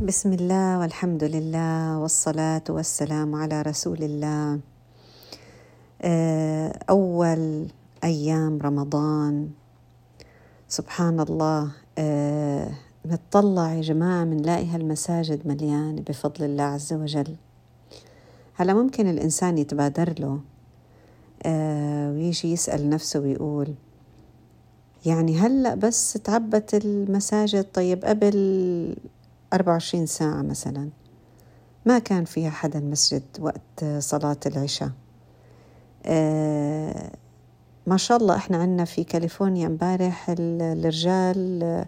بسم الله والحمد لله والصلاة والسلام على رسول الله أول أيام رمضان سبحان الله نتطلع يا جماعة بنلاقي هالمساجد مليانة بفضل الله عز وجل هلا ممكن الإنسان يتبادر له ويجي يسأل نفسه ويقول يعني هلأ بس تعبت المساجد طيب قبل 24 ساعة مثلا. ما كان فيها حدا مسجد وقت صلاة العشاء. آه ما شاء الله إحنا عندنا في كاليفورنيا امبارح الرجال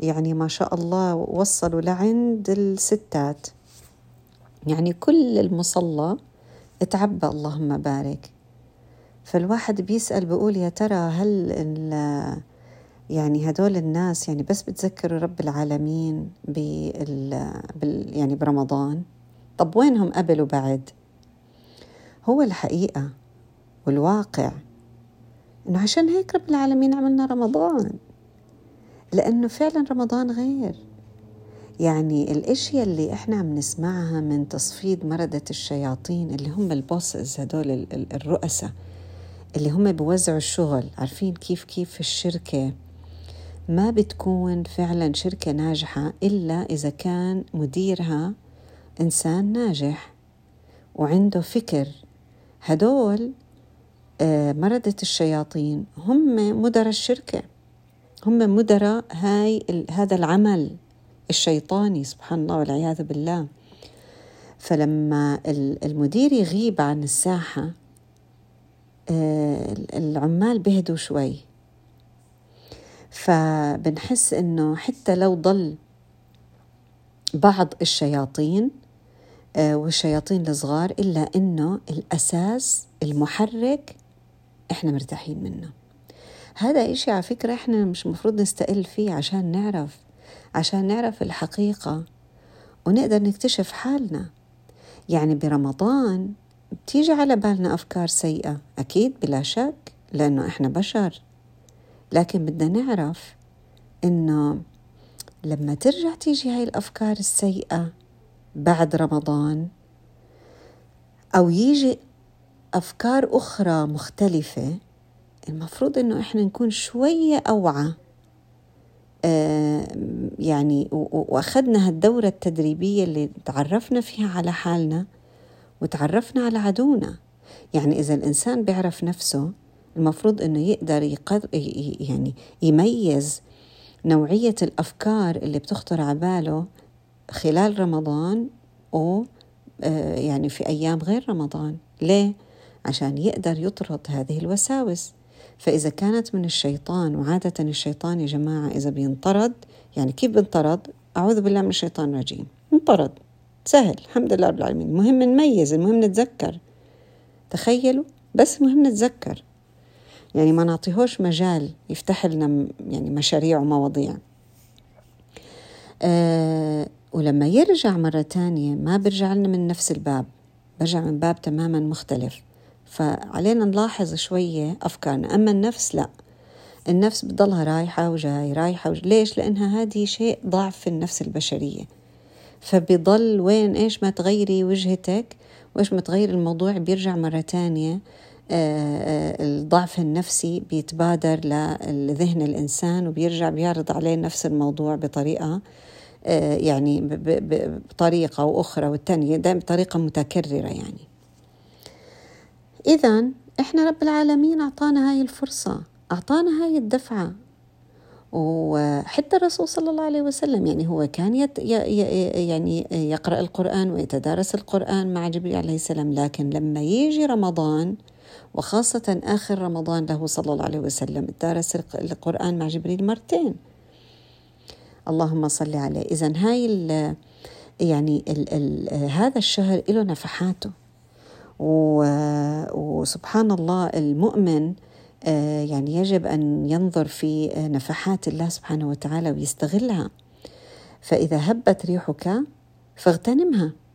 يعني ما شاء الله وصلوا لعند الستات. يعني كل المصلى تعبى اللهم بارك. فالواحد بيسأل بيقول يا ترى هل يعني هدول الناس يعني بس بتذكروا رب العالمين بال بال يعني برمضان. طب وينهم قبل وبعد؟ هو الحقيقة والواقع إنه عشان هيك رب العالمين عملنا رمضان. لأنه فعلا رمضان غير. يعني الإشياء اللي إحنا عم نسمعها من تصفيد مردة الشياطين اللي هم البوسز هدول الرؤساء اللي هم بوزعوا الشغل عارفين كيف كيف في الشركة ما بتكون فعلا شركة ناجحة إلا إذا كان مديرها إنسان ناجح وعنده فكر. هدول آه، مردة الشياطين هم مدراء الشركة. هم مدراء هاي هذا العمل الشيطاني سبحان الله والعياذ بالله. فلما المدير يغيب عن الساحة آه، العمال بهدوا شوي. فبنحس إنه حتى لو ضل بعض الشياطين آه، والشياطين الصغار إلا إنه الأساس المحرك إحنا مرتاحين منه. هذا إشي على فكرة إحنا مش مفروض نستقل فيه عشان نعرف عشان نعرف الحقيقة ونقدر نكتشف حالنا. يعني برمضان بتيجي على بالنا أفكار سيئة أكيد بلا شك لأنه إحنا بشر. لكن بدنا نعرف إنه لما ترجع تيجي هاي الأفكار السيئة بعد رمضان أو يجي أفكار أخرى مختلفة المفروض إنه إحنا نكون شوية أوعى آه يعني وأخذنا هالدورة التدريبية اللي تعرفنا فيها على حالنا وتعرفنا على عدونا. يعني إذا الإنسان بيعرف نفسه المفروض إنه يقدر يقدر يعني يميز نوعية الأفكار اللي بتخطر على باله خلال رمضان و آه، يعني في أيام غير رمضان. ليه؟ عشان يقدر يطرد هذه الوساوس. فإذا كانت من الشيطان وعادة الشيطان يا جماعة إذا بينطرد يعني كيف بينطرد؟ أعوذ بالله من الشيطان الرجيم. انطرد. سهل. الحمد لله رب العالمين. المهم نميز المهم نتذكر. تخيلوا؟ بس مهم نتذكر. يعني ما نعطيهوش مجال يفتح لنا يعني مشاريع ومواضيع. أه ولما يرجع مرة تانية ما برجع لنا من نفس الباب برجع من باب تماما مختلف. فعلينا نلاحظ شوية أفكارنا. أما النفس لا. النفس بتضلها رايحة وجاي رايحة وجاي. ليش؟ لأنها هذه شيء ضعف في النفس البشرية. فبضل وين؟ إيش ما تغيري وجهتك وإيش ما تغير الموضوع بيرجع مرة تانية. الضعف النفسي بيتبادر لذهن الإنسان وبيرجع بيعرض عليه نفس الموضوع بطريقة آه، يعني بطريقة وأخرى والتانية دائما بطريقة متكررة يعني. إذا إحنا رب العالمين أعطانا هاي الفرصة أعطانا هاي الدفعة. وحتى الرسول صلى الله عليه وسلم يعني هو كان يت يعني يقرأ القرآن ويتدارس القرآن مع جبريل عليه السلام لكن لما يجي رمضان وخاصة آخر رمضان له صلى الله عليه وسلم درس القرآن مع جبريل مرتين. اللهم صل عليه. إذا هاي ال يعني ال ال هذا الشهر له نفحاته. وسبحان الله المؤمن آه، يعني يجب أن ينظر في نفحات الله سبحانه وتعالى ويستغلها. فإذا هبت ريحك فاغتنمها. آه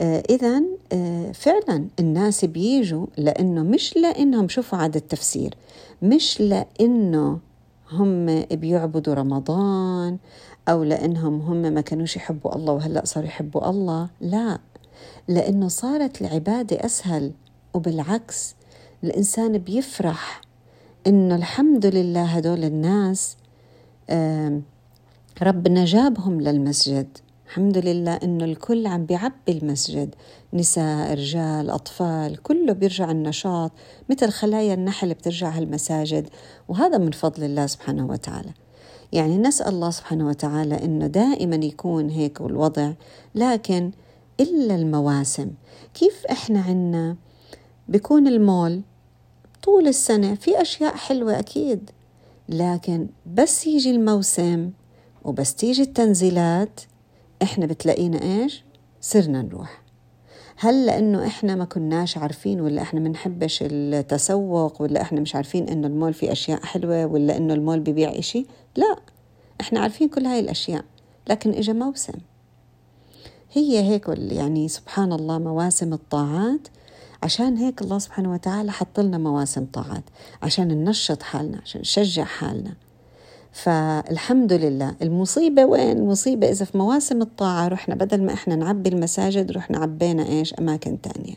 إذا آه فعلا الناس بيجوا لأنه مش لأنهم شوفوا عاد التفسير مش لأنه هم بيعبدوا رمضان أو لأنهم هم ما كانوش يحبوا الله وهلأ صاروا يحبوا الله لا. لأنه صارت العبادة أسهل وبالعكس الإنسان بيفرح إنه الحمد لله هدول الناس ربنا جابهم للمسجد. الحمد لله إنه الكل عم بيعبي المسجد. نساء رجال أطفال كله بيرجع النشاط مثل خلايا النحل بترجع هالمساجد. وهذا من فضل الله سبحانه وتعالى. يعني نسأل الله سبحانه وتعالى إنه دائما يكون هيك الوضع لكن إلا المواسم. كيف إحنا عنا بيكون المول طول السنة؟ في أشياء حلوة أكيد لكن بس يجي الموسم وبس تيجي التنزيلات إحنا بتلاقينا إيش؟ صرنا نروح. هل لأنه إحنا ما كناش عارفين ولا إحنا منحبش التسوق ولا إحنا مش عارفين إنه المول فيه أشياء حلوة ولا إنه المول ببيع إشي؟ لا إحنا عارفين كل هاي الأشياء لكن إجا موسم. هي هيك يعني سبحان الله مواسم الطاعات. عشان هيك الله سبحانه وتعالى حط لنا مواسم طاعات عشان ننشط حالنا عشان نشجع حالنا. فالحمد لله المصيبة وين؟ المصيبة إذا في مواسم الطاعة رحنا بدل ما إحنا نعبي المساجد رحنا عبينا إيش؟ أماكن تانية.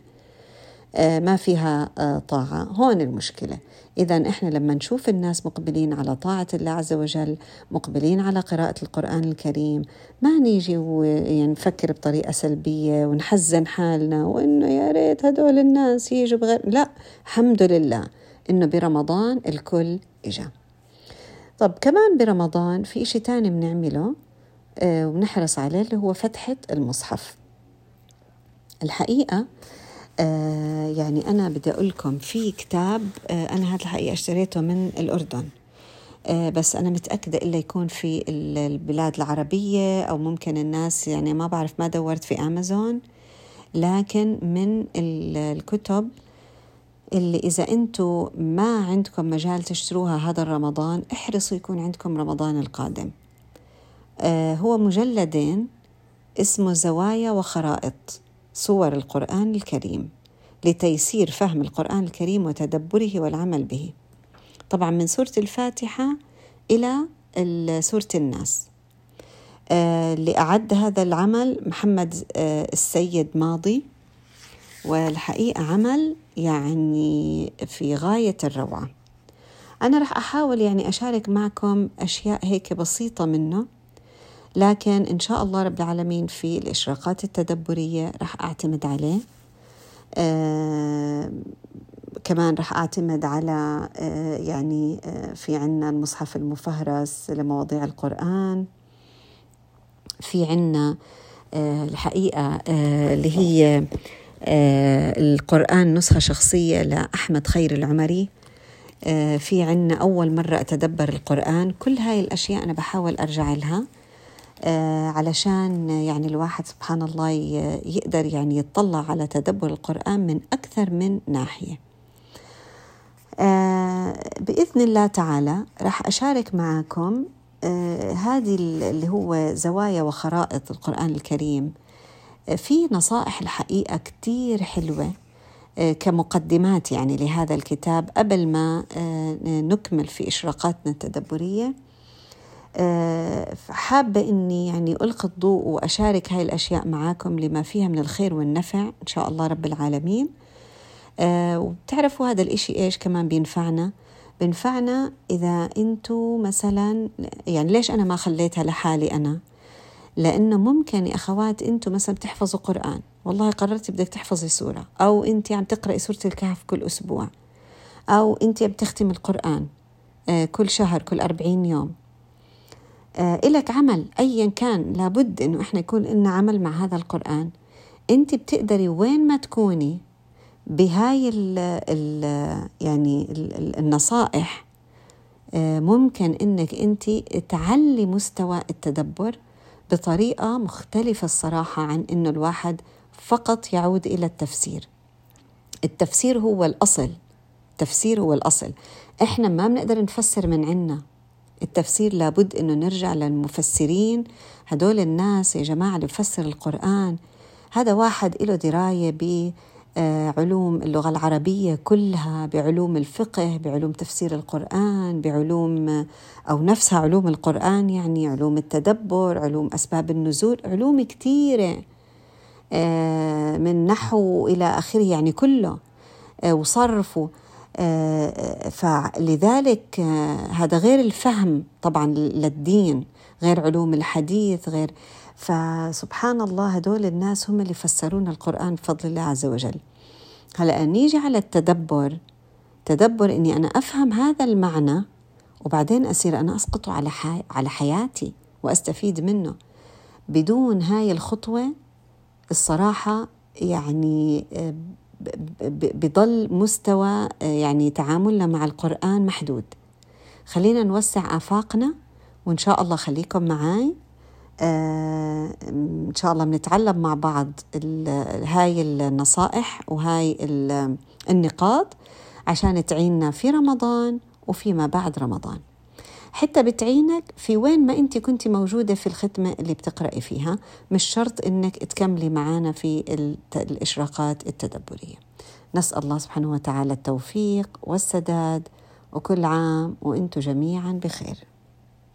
آه ما فيها آه طاعة. هون المشكلة. إذا إحنا لما نشوف الناس مقبلين على طاعة الله عز وجل مقبلين على قراءة القرآن الكريم ما نيجي ونفكر بطريقة سلبية ونحزن حالنا وإنه يا ريت هدول الناس يجوا بغير لا. الحمد لله إنه برمضان الكل إجا. طب كمان برمضان في إشي تاني بنعمله آه ونحرص عليه اللي هو فتحة المصحف. الحقيقة آه يعني أنا بدي أقول لكم في كتاب آه أنا هذا الحقيقة اشتريته من الأردن. بس أنا متأكدة إلا يكون في البلاد العربية أو ممكن الناس يعني ما بعرف ما دورت في أمازون لكن من الكتب اللي إذا أنتم ما عندكم مجال تشتروها هذا الرمضان احرصوا يكون عندكم رمضان القادم. آه هو مجلدين اسمه زوايا وخرائط صور القرآن الكريم لتيسير فهم القرآن الكريم وتدبره والعمل به. طبعا من سورة الفاتحة إلى سورة الناس. آه اللي أعد هذا العمل محمد آه السيد ماضي والحقيقة عمل يعني في غاية الروعة. أنا رح أحاول يعني أشارك معكم أشياء هيك بسيطة منه لكن إن شاء الله رب العالمين في الإشراقات التدبرية رح أعتمد عليه. آه كمان رح أعتمد على آه يعني آه في عنا المصحف المفهرس لمواضيع القرآن. في عنا آه الحقيقة آه اللي هي القرآن نسخة شخصية لأحمد خير العمري. آه في عنا أول مرة أتدبر القرآن. كل هاي الأشياء أنا بحاول أرجع لها آه علشان يعني الواحد سبحان الله يقدر يعني يطلع على تدبر القرآن من أكثر من ناحية. آه بإذن الله تعالى راح أشارك معكم آه هذه اللي هو زوايا وخرائط القرآن الكريم. في نصائح الحقيقة كتير حلوة كمقدمات يعني لهذا الكتاب قبل ما نكمل في إشراقاتنا التدبرية. حابة إني يعني ألقي الضوء وأشارك هاي الأشياء معاكم لما فيها من الخير والنفع إن شاء الله رب العالمين. وبتعرفوا هذا الإشي إيش كمان بينفعنا؟ بينفعنا إذا أنتوا مثلا يعني ليش أنا ما خليتها لحالي أنا؟ لأنه ممكن يا أخوات أنتوا مثلا بتحفظوا قرآن. والله قررتي بدك تحفظي سورة. أو أنت عم تقرأي سورة الكهف كل أسبوع. أو أنت بتختمي القرآن كل شهر كل أربعين يوم. إلك عمل أيا كان لابد أنه إحنا يكون لنا عمل مع هذا القرآن. أنت بتقدري وين ما تكوني بهاي ال ال يعني ال النصائح ممكن إنك أنت تعلي مستوى التدبر بطريقة مختلفة الصراحة عن إنه الواحد فقط يعود إلى التفسير. التفسير هو الأصل. التفسير هو الأصل. إحنا ما بنقدر نفسر من عنا. التفسير لابد إنه نرجع للمفسرين. هدول الناس يا جماعة اللي بفسر القرآن. هذا واحد له آه، علوم اللغة العربية كلها بعلوم الفقه بعلوم تفسير القرآن بعلوم أو نفسها علوم القرآن يعني علوم التدبر علوم أسباب النزول علوم كثيرة آه، من نحو إلى آخره يعني كله آه، وصرف فلذلك هذا غير الفهم طبعا للدين غير علوم الحديث غير فسبحان الله هدول الناس هم اللي فسرون القرآن بفضل الله عز وجل. هلأ نيجي على التدبر تدبر إني أنا أفهم هذا المعنى وبعدين أصير أنا اسقطه على حي... على حياتي وأستفيد منه. بدون هاي الخطوة الصراحة يعني آه، بضل مستوى آه، يعني تعاملنا مع القرآن محدود. خلينا نوسع آفاقنا وإن شاء الله خليكم آه إن شاء الله بنتعلم مع بعض هاي النصائح وهاي النقاط عشان تعيننا في رمضان وفيما بعد رمضان. حتى بتعينك في وين ما انت كنت موجودة في الختمه اللي بتقرأي فيها مش شرط إنك تكملي معانا في الإشراقات التدبرية. نسأل الله سبحانه وتعالى التوفيق والسداد وكل عام وأنتم جميعا بخير.